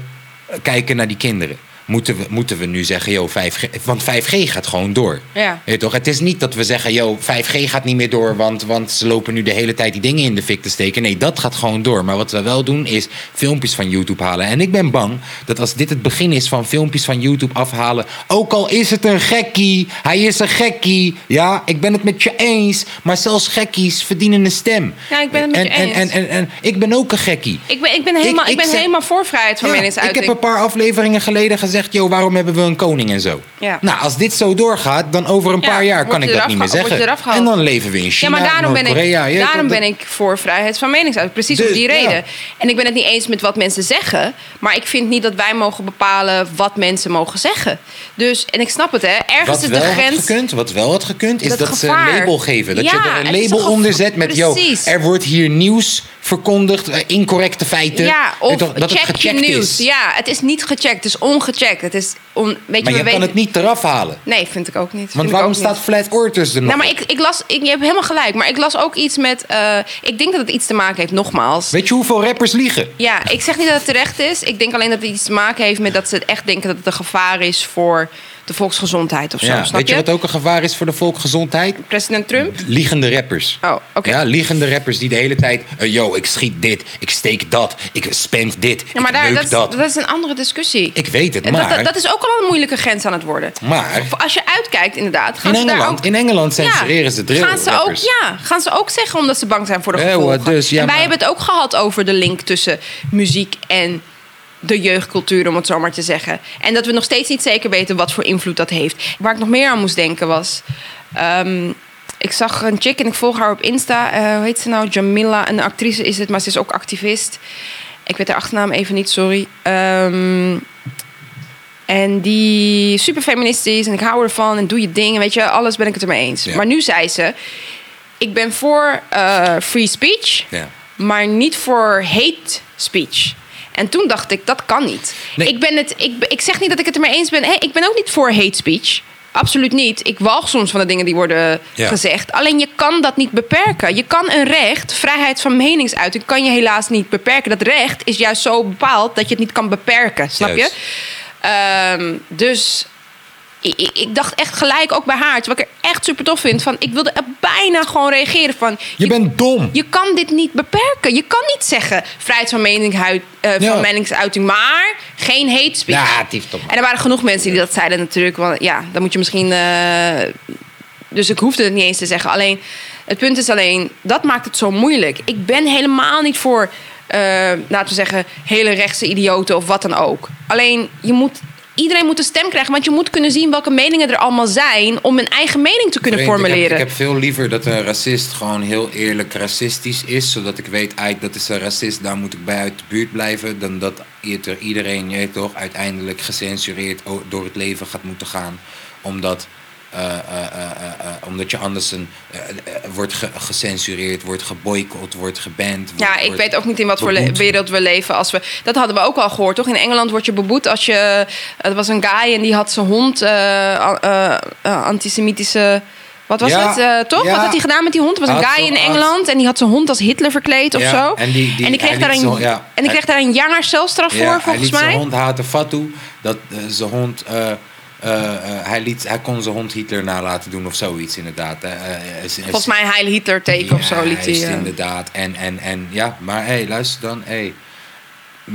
kijken naar die kinderen? Moeten we, moeten we nu zeggen, yo, 5G... Want 5G gaat gewoon door. Ja. Toch? Het is niet dat we zeggen, yo, 5G gaat niet meer door... Want, want ze lopen nu de hele tijd die dingen in de fik te steken. Nee, dat gaat gewoon door. Maar wat we wel doen, is filmpjes van YouTube halen. En ik ben bang dat als dit het begin is van filmpjes van YouTube afhalen... ook al is het een gekkie, hij is een gekkie. Ja, ik ben het met je eens. Maar zelfs gekkies verdienen een stem. Ja, ik ben het met je en, eens. En, en, en, en ik ben ook een gekkie. Ik ben, ik ben, helemaal, ik, ik ben helemaal voor vrijheid van Ja, ik meningsuiting. heb een paar afleveringen geleden gezegd... joh, waarom hebben we een koning en zo? Ja. Nou, als dit zo doorgaat, dan over een Ja, paar jaar kan ik dat niet meer zeggen. En dan leven we in Ja, China, maar daarom, ben ik, daarom ben voor vrijheid van meningsuiting. Precies om Dus, die ja. reden. En ik ben het niet eens met wat mensen zeggen. Maar ik vind niet dat wij mogen bepalen wat mensen mogen zeggen. Dus, en ik snap het, hè. Ergens Wat is de grens... gekund, wat wel had gekund, is Dat dat, ze een label geven. Dat Ja, je er een label onder zet met, joh, er wordt hier nieuws verkondigd, eh, incorrecte feiten. Ja, of dat het je nieuws. is. Ja, het is niet gecheckt. Het is ongecheckt. Het is on, weet Maar je, je kan weten... het niet eraf halen. Nee, vind ik ook niet. Want waarom niet. staat Flat Earthers er nog Nou, maar ik, ik las... Ik, je hebt helemaal gelijk. Maar ik las ook iets met... eh, ik denk dat het iets te maken heeft, nogmaals... Weet je hoeveel rappers liegen? Ja, ik zeg niet dat het terecht is. Ik denk alleen dat het iets te maken heeft met dat ze echt denken dat het een gevaar is voor de volksgezondheid of zo. Ja, snap weet je wat ook een gevaar is voor de volksgezondheid? President Trump? Liegende rappers. Oh, oké. Ja, liegende rappers die de hele tijd... eh, yo, ik schiet dit, ik steek dat, ik spend dit, Ja, maar ik daar, dat, is- dat. dat is een andere discussie. Ik weet het, dat, maar... dat, dat is ook al een moeilijke grens aan het worden. Maar Als je uitkijkt, inderdaad, gaan in ze daar Engeland, ook... in Engeland censureren ze drill gaan ze ook, ja, gaan ze ook zeggen omdat ze bang zijn voor de Ja, gevolgen. dus, ja, en wij maar- hebben het ook gehad over de link tussen muziek en de jeugdcultuur, om het zo maar te zeggen. En dat we nog steeds niet zeker weten wat voor invloed dat heeft. Waar ik nog meer aan moest denken was... ehm, ik zag een chick en ik volg haar op Insta. Eh, hoe heet ze nou? Jamila. Een actrice is het, maar ze is ook activist. Ik weet haar achternaam even niet, sorry. Ehm, en die super feministisch en ik hou ervan en doe je ding. Weet je, alles ben ik het ermee eens. Ja. Maar nu zei ze: Ik ben voor eh, free speech, Ja. maar niet voor hate speech. En toen dacht ik: Dat kan niet. Nee. Ik, ben het, ik, ik zeg niet dat ik het ermee eens ben. Ik ben ook niet voor hate speech. Absoluut niet. Ik walg soms van de dingen die worden Ja. gezegd. Alleen je kan dat niet beperken. Je kan een recht, vrijheid van meningsuiting, kan je helaas niet beperken. Dat recht is juist zo bepaald dat je het niet kan beperken. Snap Juist. je? Ehm, dus ik, ik- dacht echt gelijk ook bij haar, wat ik er echt super tof vind, van ik wilde er bijna gewoon reageren van. Je bent dom. Je kan dit niet beperken. Je kan niet zeggen vrijheid van, eh, Ja. meningsuiting, maar geen hate speech. Ja, het toch. En er waren genoeg mensen die dat zeiden natuurlijk. Want ja, dan moet je misschien... eh, dus ik hoefde het niet eens te zeggen. Alleen, het punt is alleen, dat maakt het zo moeilijk. Ik ben helemaal niet voor, eh, laten we zeggen, hele rechtse idioten of wat dan ook. Alleen, je moet... Iedereen moet een stem krijgen, want je moet kunnen zien welke meningen er allemaal zijn om een eigen mening te kunnen Vriend, ik heb- formuleren. Ik heb, veel liever dat een racist gewoon heel eerlijk racistisch is. Zodat ik weet, uit dat is een racist, daar moet ik bij uit de buurt blijven. Dan dat ieder- iedereen, je toch, uiteindelijk gecensureerd door het leven gaat moeten gaan. Omdat eh, eh, eh, omdat je anders een, wordt ge- gecensureerd, wordt geboycott, wordt geband. Ja, ik wordt weet ook niet in wat voor wereld we leven. Als we, dat hadden we ook al gehoord, toch? In Engeland word je beboet als je... Er was een guy en die had zijn hond antisemitische... Wat was Ja, het, toch? ja. Wat had hij gedaan met die hond? Er was een Had guy in had- Engeland en die had zijn hond als Hitler verkleed of Ja, zo. en die- die- kreeg daar een, zo- en die kreeg daar een jaar celstraf voor, hij volgens liet mij. zijn hond haten Fatou. Dat zijn hond. Hij, liet, hij kon zijn hond Hitler na laten doen of zoiets, inderdaad. Eh, eh, Volgens mij Heil Hitler teken of zo liet hij. eh. inderdaad. En, en, en ja, maar hé, hey, luister dan. Hey,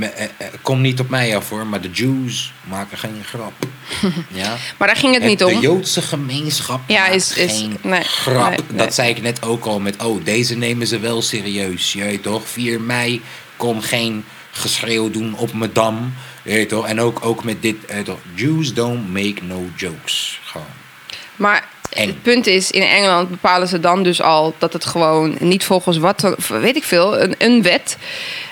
eh, eh, kom niet op mij af hoor, maar de Jews maken geen grap. ja? Maar daar ging het niet De om. Joodse gemeenschap Ja, maakt is- is- geen nee, grap. nee, nee. Dat zei ik net ook al met, oh, deze nemen ze wel serieus. Je weet toch, 4 mei, kom geen geschreeuw doen op mijn dam. Je weet toch, en ook, ook met dit, toch, Jews don't make no jokes. Gewoon. Maar Eng. het punt is, in Engeland bepalen ze dan dus al dat het gewoon niet volgens wat, weet ik veel, een, een wet.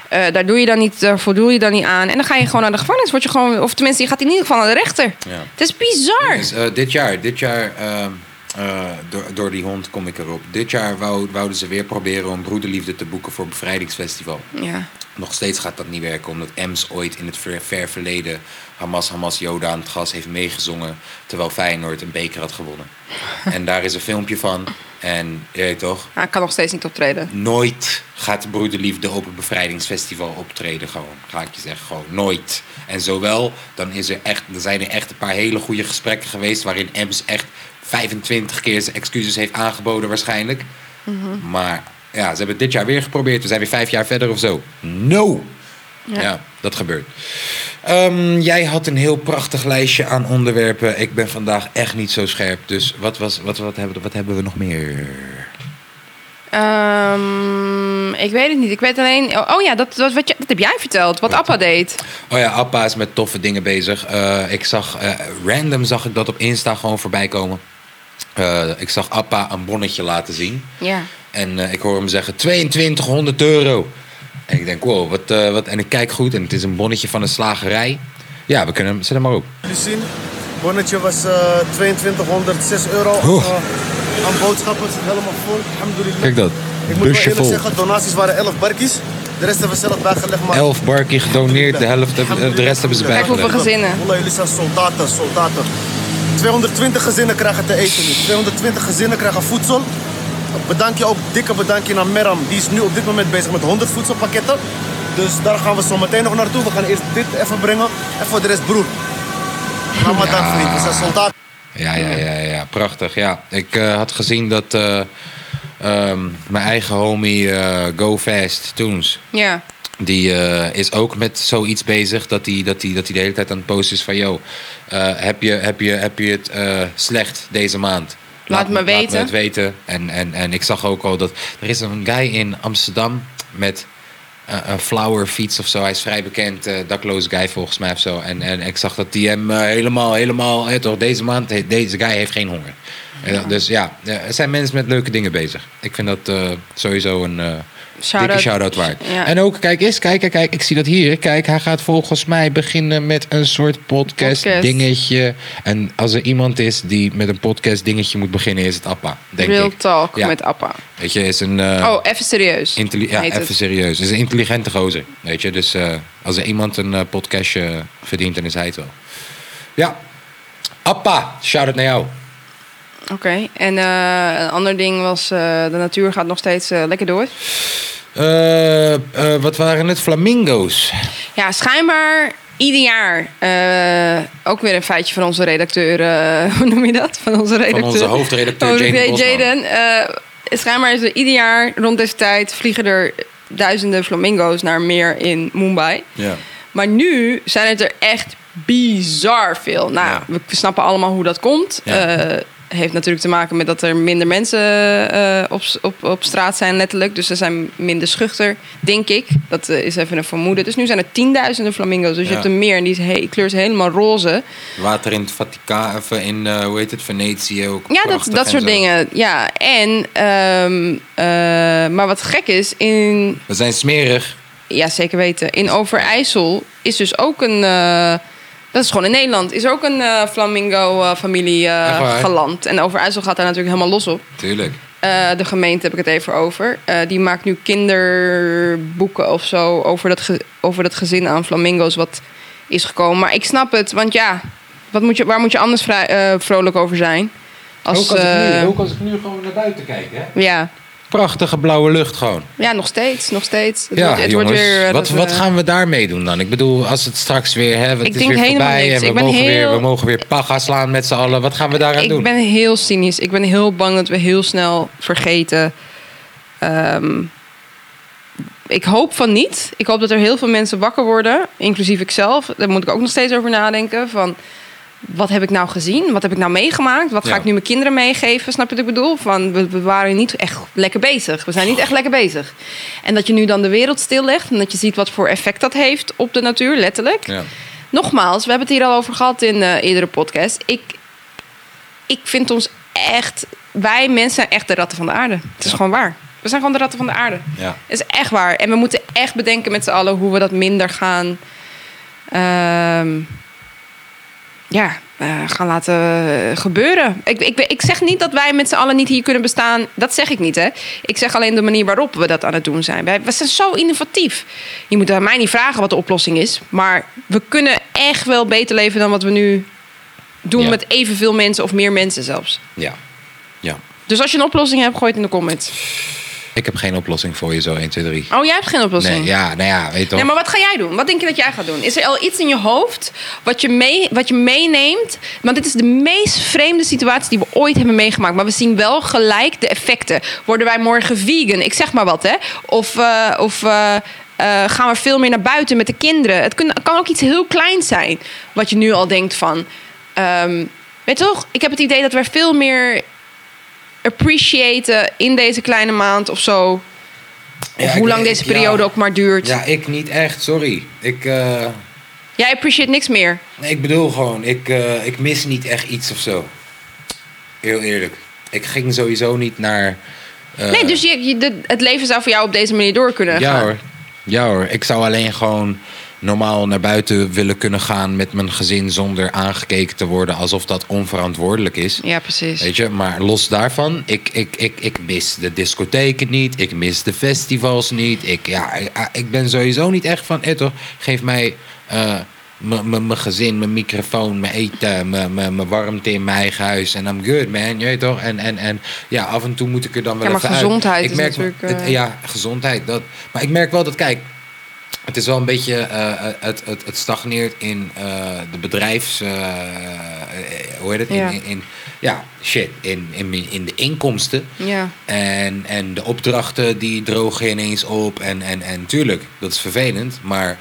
eh, daar doe je dan niet, daar voldoe je dan niet aan. En dan ga je gewoon naar de gevangenis. Word je gewoon, of tenminste, je gaat in ieder geval naar de rechter. Ja. Het is bizar. Eh, dit jaar, dit jaar ehm, eh, door, door die hond kom ik erop. Dit jaar wou, wouden ze weer proberen om broederliefde te boeken voor Bevrijdingsfestival. Ja. Nog steeds gaat dat niet werken, omdat Ems ooit in het ver, ver verleden Hamas Hamas Joda aan het gas heeft meegezongen, terwijl Feyenoord een beker had gewonnen. en daar is een filmpje van. En je weet toch, Hij kan nog steeds niet optreden. nooit gaat Broederliefde op het bevrijdingsfestival optreden. Gewoon, ga ik je zeggen, gewoon nooit. En zowel, dan is er echt, er zijn er echt een paar hele goede gesprekken geweest waarin Ems echt 25 keer zijn excuses heeft aangeboden waarschijnlijk. Maar ja, ze hebben het dit jaar weer geprobeerd. We zijn weer vijf jaar verder of zo. No! Ja, dat gebeurt. Ehm, jij had een heel prachtig lijstje aan onderwerpen. Ik ben vandaag echt niet zo scherp. Dus wat, was, wat, wat, hebben, wat hebben we nog meer? Ehm, ik weet het niet. Ik weet alleen... Oh, oh ja, dat, dat, wat je, dat heb jij verteld. Wat Wat? Appa deed. Oh ja, Appa is met toffe dingen bezig. Eh, ik zag, eh, random zag ik dat op Insta gewoon voorbij komen. Eh, ik zag Appa een bonnetje laten zien. Ja. En eh, ik hoor hem zeggen 2200 euro. En ik denk, wow, wat, eh, wat... En ik kijk goed en het is een bonnetje van een slagerij. Ja, we kunnen hem... Zet hem maar op. Jullie zien, bonnetje was eh 2206 euro aan boodschappen. Het zit helemaal vol. Alhamdulillah. Kijk dat. Ik moet Busje wel eerlijk vol. zeggen, donaties waren 11 barkies. De rest hebben we zelf bijgelegd. Maar 11 barkie gedoneerd, de, helft, de, de rest hebben ze Kijk hoeveel bijgelegd. gezinnen. Wallah, jullie zijn soldaten, soldaten. 220 gezinnen krijgen te eten nu. 220 gezinnen krijgen voedsel. Bedankje ook, dikke bedankje naar Meram. Die is nu op dit moment bezig met 100 voedselpakketten. Dus daar gaan we zo meteen nog naartoe. We gaan eerst dit even brengen. En voor de rest, broer. Ramadan, Ja. vriend. We zijn soldaten. Ja, ja, ja, ja, prachtig. Ja, ik eh, had gezien dat eh, ehm, mijn eigen homie eh, Go Fast Toons, Ja. die eh, is ook met zoiets bezig dat hij dat die, dat die de hele tijd aan het posten is van, yo, eh, heb, je, heb, je, heb je het eh, slecht deze maand? Laat me Laat weten. me het weten. En, en, en ik zag ook al dat er is een guy in Amsterdam met eh, een flower fiets of zo. Hij is vrij bekend, eh dakloze guy volgens mij of zo. En, en ik zag dat hij hem eh, helemaal, helemaal, toch, deze maand, deze guy heeft geen honger. Dus ja, er zijn mensen met leuke dingen bezig. Ik vind dat sowieso een Shout-out. dikke shout-out waard. Ja. En ook, kijk eens, kijk, kijk, kijk, ik zie dat hier. Kijk, hij gaat volgens mij beginnen met een soort podcast, Podcast. dingetje. En als er iemand is die met een podcast dingetje moet beginnen, is het Appa, denk Real ik. talk Ja. met Appa. Weet je, is een... eh, Oh, even serieus. Ja, even het. serieus. is een intelligente gozer. Weet je, dus eh, als er iemand een eh, podcastje verdient, dan is hij het wel. Ja. Appa, shout-out naar jou. Oké. En eh, een ander ding was, eh, de natuur gaat nog steeds eh, lekker door. Wat waren het? Flamingo's. Ja, schijnbaar ieder jaar. ook weer een feitje van onze redacteur. hoe noem je dat? Van onze redacteur. onze hoofdredacteur. Jaden. eh, schijnbaar is er ieder jaar rond deze tijd vliegen er duizenden flamingo's naar meer in Mumbai. Ja. Maar nu zijn het er echt bizar veel. Nou, Ja. we snappen allemaal hoe dat komt. Ja. Heeft natuurlijk te maken met dat er minder mensen eh, op, op, op straat zijn, letterlijk. Dus ze zijn minder schuchter, denk ik. Dat eh, is even een vermoeden. Dus nu zijn er tienduizenden flamingo's. Dus je hebt een meer en die is he- kleur is helemaal roze. Water in het Vaticaan, even in, eh, hoe heet het, Venetië ook. Ja, dat, dat soort zo. dingen. Ja, en... ehm, eh, maar wat gek is, in We zijn smerig. Ja, zeker weten. In Overijssel is dus ook een, Dat is gewoon in Nederland. Is er ook een eh, flamingo-familie Echt waar? geland. En Overijssel gaat daar natuurlijk helemaal los op. Tuurlijk. Eh, de gemeente heb ik het even over. Eh, die maakt nu kinderboeken of zo over dat, over dat gezin aan flamingo's wat is gekomen. Maar ik snap het, want ja, wat moet je, waar moet je anders vrij, eh, vrolijk over zijn? Als, ook, als ik nu, eh, ook als ik nu gewoon naar buiten kijk, hè? ja. Prachtige blauwe lucht gewoon. ja, nog steeds, nog steeds. Het ja, wordt, het jongens. wordt weer, eh, wat, dat, wat eh, gaan we daarmee doen dan? Ik bedoel, als het straks weer... Hè, het Ik is denk weer voorbij niks. en we Ik ben mogen, weer, we mogen weer paga slaan met z'n allen. Wat gaan we daaraan Ik doen? ben heel cynisch. Ik ben heel bang dat we heel snel vergeten. Ehm, ik hoop van niet. Ik hoop dat er heel veel mensen wakker worden, inclusief ikzelf. Daar moet ik ook nog steeds over nadenken. Van wat heb ik nou gezien? Wat heb ik nou meegemaakt? Wat ga Ja. ik nu mijn kinderen meegeven? Snap je wat ik bedoel? Van we, we waren niet echt lekker bezig. We zijn niet echt lekker bezig. En dat je nu dan de wereld stillegt en dat je ziet wat voor effect dat heeft op de natuur, letterlijk. Ja. Nogmaals, we hebben het hier al over gehad in eh eerdere podcast. Ik, ik vind ons echt... Wij mensen zijn echt de ratten van de aarde. Het is Ja. gewoon waar. We zijn gewoon de ratten van de aarde. Ja. Het is echt waar. En we moeten echt bedenken met z'n allen hoe we dat minder gaan... ehm, ja, gaan laten eh, gebeuren. Ik, ik, ik zeg niet dat wij met z'n allen niet hier kunnen bestaan. Dat zeg ik niet, hè. Ik zeg alleen de manier waarop we dat aan het doen zijn. Wij, we zijn zo innovatief. Je moet aan mij niet vragen wat de oplossing is. Maar we kunnen echt wel beter leven dan wat we nu doen... Ja. met evenveel mensen of meer mensen zelfs. Ja. ja. Dus als je een oplossing hebt, gooi het in de comments. Ik heb geen oplossing voor je zo 1, 2, 3. Oh, jij hebt geen oplossing? Nee, ja, nou ja, weet je toch. Nee, maar wat ga jij doen? Wat denk je dat jij gaat doen? Is er al iets in je hoofd wat je, mee, wat je meeneemt? Want dit is de meest vreemde situatie die we ooit hebben meegemaakt. Maar we zien wel gelijk de effecten. Worden wij morgen vegan? Ik zeg maar wat, hè? Of, eh, of eh, eh, gaan we veel meer naar buiten met de kinderen? Het kun- kan ook iets heel kleins zijn. Wat je nu al denkt van... ehm, weet je toch? Ik heb het idee dat we veel meer appreciëten in deze kleine maand of zo. Of Ja, hoe lang deze periode ja. ook maar duurt. Ja, ik niet echt, sorry. Ik, eh, Jij appreciëert niks meer. nee, ik bedoel gewoon, ik, eh, ik mis niet echt iets of zo. Heel eerlijk. Ik ging sowieso niet naar... eh, nee, dus je, je- de- het leven zou voor jou op deze manier door kunnen Ja gaan. hoor. Ja hoor. Ik zou alleen gewoon normaal naar buiten willen kunnen gaan met mijn gezin zonder aangekeken te worden alsof dat onverantwoordelijk is. Ja, precies. Weet je, maar los daarvan, ik, ik, ik, ik mis de discotheken niet, ik mis de festivals niet. Ik, ja, ik, ik ben sowieso niet echt van, eh toch, geef mij eh, m- mijn gezin, mijn microfoon, mijn eten, mijn- warmte in mijn eigen huis. En I'm good, man. Je weet toch? En, en, en ja, af en toe moet ik er dan wel Ja, maar even uit. gezondheid Ik is merk, natuurlijk, het- eh, ja, gezondheid. Dat, maar ik merk wel dat, kijk, het is wel een beetje, eh, het, het, het stagneert in eh, de bedrijfs, eh, eh, hoe heet het? Ja. In, in, in- ja, shit, in, in, in de inkomsten. Ja. En, en de opdrachten die drogen ineens op. En, en, en tuurlijk, dat is vervelend. Maar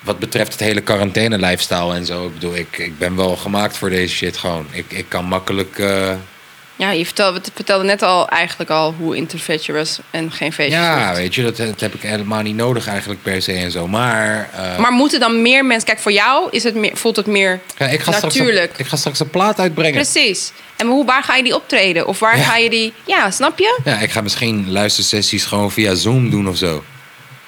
wat betreft het hele quarantaine lifestyle en zo. Ik bedoel, ik, ik ben wel gemaakt voor deze shit gewoon. Ik, ik kan makkelijk... Ja, je vertelde, vertelde net al eigenlijk al hoe introvert je was en geen feestje. ja, weet je, dat, dat heb ik helemaal niet nodig eigenlijk per se en zo. Maar... eh, Maar moeten dan meer mensen... Kijk, voor jou is het meer, voelt het meer ja, ik, ga een, natuurlijk. ik ga straks een plaat uitbrengen. Precies. En hoe, waar ga je die optreden? Of waar Ja. ga je die... Ja, snap je? Ja, ik ga misschien luistersessies gewoon via Zoom doen of zo.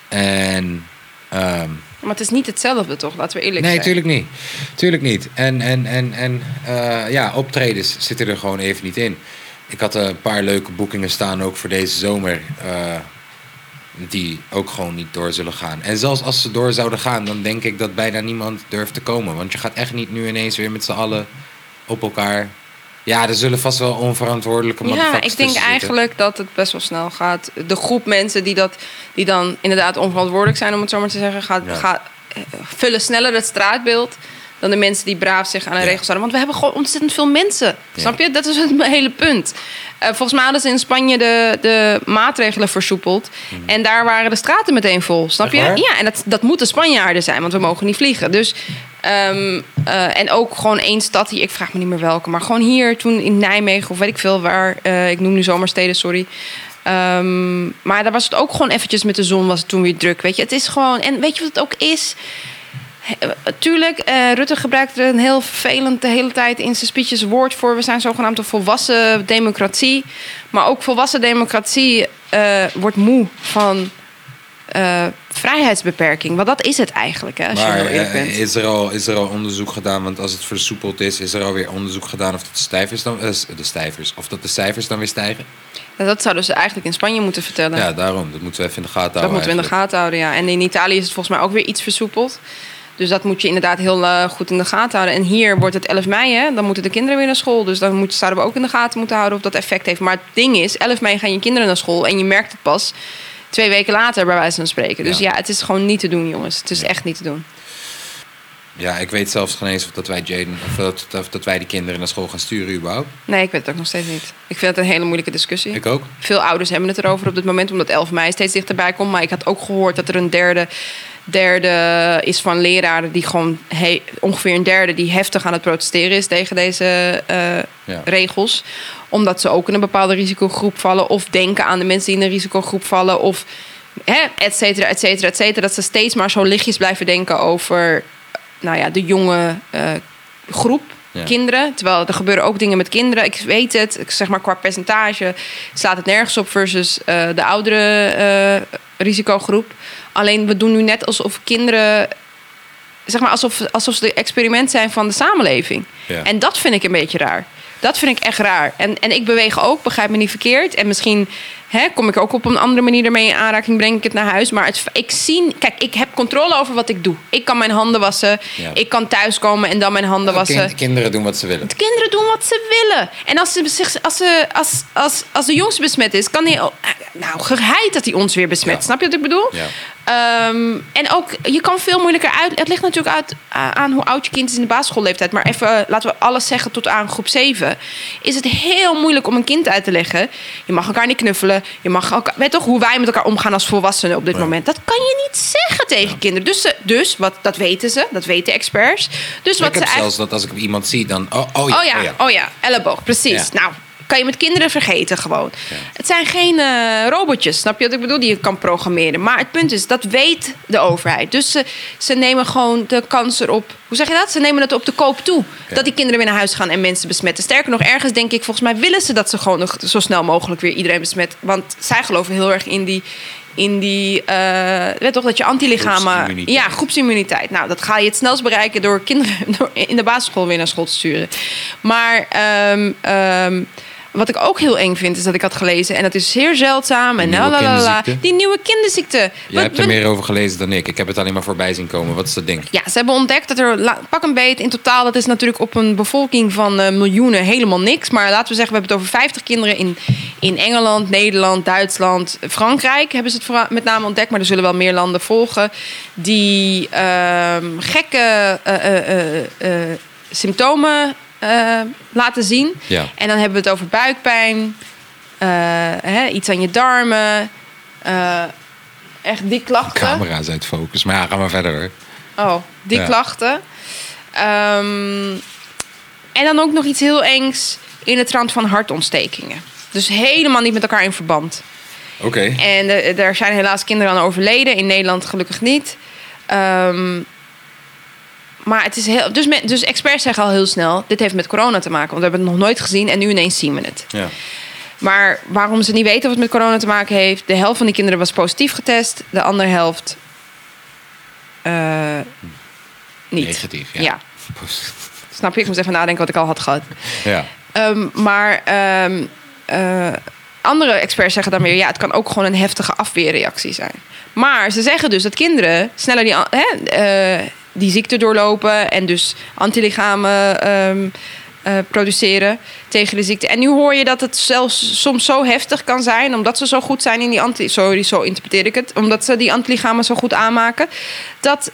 En... ehm, Maar het is niet hetzelfde, toch? Laten we eerlijk Nee, zijn. tuurlijk niet. Tuurlijk niet. En, en, en, en eh, ja, optredens zitten er gewoon even niet in. Ik had een paar leuke boekingen staan ook voor deze zomer. eh, die ook gewoon niet door zullen gaan. En zelfs als ze door zouden gaan, dan denk ik dat bijna niemand durft te komen. Want je gaat echt niet nu ineens weer met z'n allen op elkaar. Ja, er zullen vast wel onverantwoordelijke Ja, ik denk eigenlijk dat het best wel snel gaat. De groep mensen die, dat, die dan inderdaad onverantwoordelijk zijn, om het zo maar te zeggen, gaat, Ja. gaat eh, vullen sneller het straatbeeld dan de mensen die braaf zich aan de Ja. regels houden. Want we hebben gewoon ontzettend veel mensen. Ja. Snap je? Dat is het hele punt. Eh, volgens mij hadden ze in Spanje de, de maatregelen versoepeld. En daar waren de straten meteen vol. Snap je? Ja, en dat, dat moeten Spanjaarden zijn, want we mogen niet vliegen. Dus, ehm, eh, en ook gewoon één stad hier, ik vraag me niet meer welke, maar gewoon hier toen in Nijmegen of weet ik veel waar, eh, ik noem nu zomaar steden, sorry. Ehm, maar daar was het ook gewoon eventjes met de zon, was het toen weer druk. Weet je, het is gewoon, en weet je wat het ook is? Eh, Tuurlijk, eh, Rutte gebruikt er een heel vervelend de hele tijd in zijn speeches woord voor. We zijn zogenaamd een volwassen democratie. Maar ook volwassen democratie eh, wordt moe van vrijheidsbeperking. Want dat is het eigenlijk, hè, als je Maar heel eerlijk eh, bent. is, er al, is er al onderzoek gedaan? Want als het versoepeld is, is er alweer onderzoek gedaan of dat de stijvers dan, de stijvers, of dat de cijfers dan weer stijgen? Dat zouden ze eigenlijk in Spanje moeten vertellen. Ja, daarom. Dat moeten we even in de gaten dat houden. moeten we in de gaten houden, ja. En in Italië is het volgens mij ook weer iets versoepeld. Dus dat moet je inderdaad heel eh, goed in de gaten houden. En hier wordt het 11 mei, hè? dan moeten de kinderen weer naar school. Dus dan moet, zouden we ook in de gaten moeten houden of dat effect heeft. Maar het ding is, 11 mei gaan je kinderen naar school en je merkt het pas twee weken later, bij wijze van spreken. Dus Ja. ja, het is gewoon niet te doen, jongens. Het is Ja. echt niet te doen. Ja, ik weet zelfs geen eens of dat wij Jaden, of dat, of dat wij die kinderen naar school gaan sturen überhaupt. Nee, ik weet het ook nog steeds niet. Ik vind het een hele moeilijke discussie. Ik ook. Veel ouders hebben het erover op dit moment, omdat 11 mei steeds dichterbij komt. Maar ik had ook gehoord dat er een derde, derde is van leraren die gewoon he- ongeveer een derde die heftig aan het protesteren is tegen deze eh, Ja. regels. Omdat ze ook in een bepaalde risicogroep vallen of denken aan de mensen die in een risicogroep vallen of hè, et cetera, et cetera, et cetera. Dat ze steeds maar zo lichtjes blijven denken over nou ja, de jonge eh, groep Ja. kinderen. Terwijl er gebeuren ook dingen met kinderen. Ik weet het, ik zeg maar qua percentage slaat het nergens op versus eh, de oudere eh, risicogroep. Alleen we doen nu net alsof kinderen, zeg maar alsof, alsof ze de experiment zijn van de samenleving. Ja. En dat vind ik een beetje raar. Dat vind ik echt raar. En, en ik beweeg ook, begrijp me niet verkeerd. En misschien hè, kom ik ook op een andere manier ermee in aanraking, breng ik het naar huis. Maar het, ik zie, kijk, ik heb controle over wat ik doe. Ik kan mijn handen wassen. Ja. Ik kan thuiskomen en dan mijn handen wassen. Kind- kinderen doen wat ze willen. De kinderen doen wat ze willen. En als, ze, zich- als, ze, als, als, als de jongste besmet is, kan hij. Nou, geheid dat hij ons weer besmet. Ja. Snap je wat ik bedoel? Ja. Ehm, en ook, je kan veel moeilijker uit. Het ligt natuurlijk uit, a- aan hoe oud je kind is in de basisschoolleeftijd. Maar even, eh, laten we alles zeggen tot aan groep 7. Is het heel moeilijk om een kind uit te leggen. Je mag elkaar niet knuffelen. Je mag elkaar, weet toch hoe wij met elkaar omgaan als volwassenen op dit Ja. moment. Dat kan je niet zeggen tegen kinderen. Dus, ze, dus wat, dat weten ze. Dat weten experts. Dus wat ik heb ze eigenlijk- zelfs dat als ik iemand zie, dan... Oh, oh ja, Oh ja, oh ja, elleboog, precies. Ja. Nou, kan je met kinderen vergeten gewoon. Het zijn geen eh, robotjes, snap je wat ik bedoel, die je kan programmeren. Maar het punt is, dat weet de overheid. Dus ze, ze nemen gewoon de kans erop... Hoe zeg je dat? Ze nemen het op de koop toe. Ja. Dat die kinderen weer naar huis gaan en mensen besmetten. Sterker nog, ergens denk ik, volgens mij willen ze dat ze gewoon nog zo snel mogelijk weer iedereen besmet. Want zij geloven heel erg in die... In die, eh, weet toch, dat je antilichamen... Groepsimmuniteit. Ja, groepsimmuniteit. Nou, dat ga je het snelst bereiken door kinderen door in de basisschool weer naar school te sturen. Maar ehm, wat ik ook heel eng vind, is dat ik had gelezen, en dat is zeer zeldzaam. En la, die nieuwe kinderziekte. Jij Wat- hebt er meer over gelezen dan ik. Ik heb het alleen maar voorbij zien komen. Wat is dat ding? Ja, ze hebben ontdekt dat er, pak een beet, in totaal, dat is natuurlijk op een bevolking van eh, miljoenen helemaal niks. Maar laten we zeggen, we hebben het over 50 kinderen in, in Engeland, Nederland, Duitsland, Frankrijk hebben ze het met name ontdekt. Maar er zullen wel meer landen volgen. Die ehm, gekke eh, eh, symptomen eh, laten zien. Ja. En dan hebben we het over buikpijn, eh, hè, iets aan je darmen, eh, echt die klachten. Camera's uit focus. Maar ja, ga maar verder hoor. Oh, die Ja. klachten. Ehm, en dan ook nog iets heel engs in de trant van hartontstekingen. Dus helemaal niet met elkaar in verband. Oké. En er zijn helaas kinderen aan overleden. In Nederland gelukkig niet. Ehm, maar het is heel. Dus, dus experts zeggen al heel snel: dit heeft met corona te maken. Want we hebben het nog nooit gezien en nu ineens zien we het. Ja. Maar waarom ze niet weten of het met corona te maken heeft... de helft van die kinderen was positief getest. De andere helft eh, niet. Negatief, ja. Ja. Snap je? Ik moest even nadenken wat ik al had gehad. Ja. Ehm, maar ehm, eh, andere experts zeggen dan weer... ja, het kan ook gewoon een heftige afweerreactie zijn. Maar ze zeggen dus dat kinderen sneller die, hè, eh, die ziekte doorlopen... en dus antilichamen ehm, eh, produceren tegen de ziekte. En nu hoor je dat het zelfs soms zo heftig kan zijn... omdat ze zo goed zijn in die anti... Sorry, zo interpreteer ik het. Omdat ze die antilichamen zo goed aanmaken... dat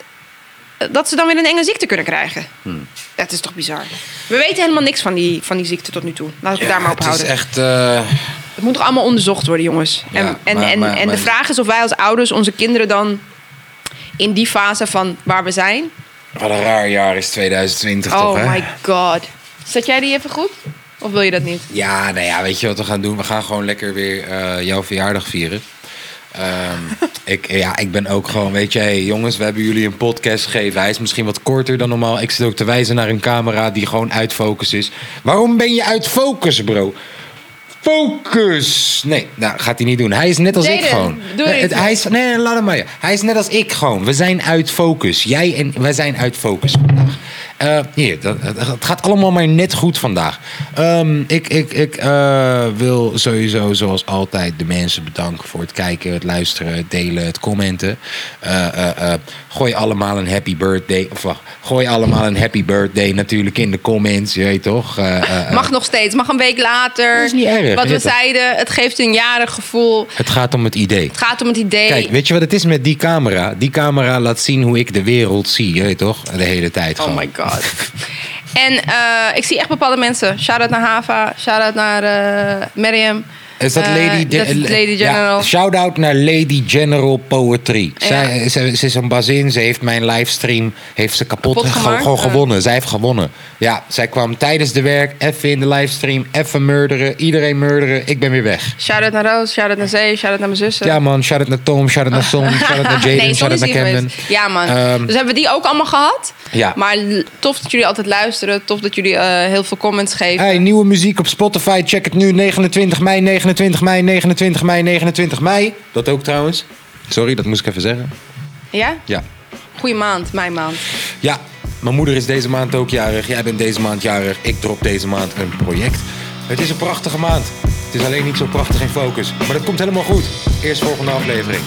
dat ze dan weer een enge ziekte kunnen krijgen. Dat is toch bizar. We weten helemaal niks van die, van die ziekte tot nu toe. Laten we daar maar op het is houden. echt... eh, Het moet toch allemaal onderzocht worden, jongens. Ja, en en, maar- en, maar- en maar- de vraag is of wij als ouders onze kinderen dan in die fase van waar we zijn. wat een raar jaar is 2020 toch, Oh hè? my god. Zet jij die even goed? Of wil je dat niet? Ja, nou ja, weet je wat we gaan doen? We gaan gewoon lekker weer eh, jouw verjaardag vieren. Ehm, ik, ja, ik ben ook gewoon, weet je, hey, jongens, we hebben jullie een podcast gegeven. Hij is misschien wat korter dan normaal. Ik zit ook te wijzen naar een camera die gewoon uit focus is. Waarom ben je uit focus, bro? Focus! Nee, nou, gaat hij niet doen. Hij is net als ik gewoon. Doe het. hij is, nee, nee, laat hem maar. Hij is net als ik gewoon. We zijn uit focus. Jij en wij zijn uit focus vandaag. Eh, hier, dat, het gaat allemaal maar net goed vandaag. Ehm, ik ik, ik eh, wil sowieso, zoals altijd, de mensen bedanken voor het kijken, het luisteren, het delen, het commenten. Eh, gooi allemaal een happy birthday. Of wacht, gooi allemaal een happy birthday natuurlijk in de comments. Je weet toch? Mag nog steeds, mag een week later. Dat is niet erg, Wat we zeiden, het geeft een jarig gevoel. het gaat om het idee. Het gaat om het idee. Kijk, weet je wat het is met die camera? Die camera laat zien hoe ik de wereld zie, je weet toch? De hele tijd Oh my god. En eh, ik zie echt bepaalde mensen. Shout-out naar Hava. Shout-out naar eh Miriam. Is dat Eh, Lady, dat is Lady General. Ja, shout-out naar Lady General Poetry. Ja. Zij, ze, ze is een bazin. Ze heeft mijn livestream heeft ze kapot, Kapot ge- gewoon gewonnen. Zij heeft gewonnen. Ja, zij kwam tijdens de werk even in de livestream. Even murderen. Iedereen murderen. Ik ben weer weg. Shout-out naar Roos. Shout-out naar Zee. Shout-out naar mijn zussen. Ja man, shout-out naar Tom. Shout-out naar Son. Shout-out naar Jaden. nee, shout-out naar Camden. Ja, man. Ehm, dus hebben we die ook allemaal gehad. Ja. Maar tof dat jullie altijd luisteren. Tof dat jullie eh, heel veel comments geven. Hey, nieuwe muziek op Spotify. Check het nu. 29 mei, 29 mei, 29 mei, 29 mei. Dat ook trouwens. Sorry, dat moest ik even zeggen. Ja? Ja. Goeie maand, mijn maand. Ja, mijn moeder is deze maand ook jarig. Jij bent deze maand jarig. Ik drop deze maand een project. Het is een prachtige maand. Het is alleen niet zo prachtig in focus. Maar dat komt helemaal goed. Eerst volgende aflevering.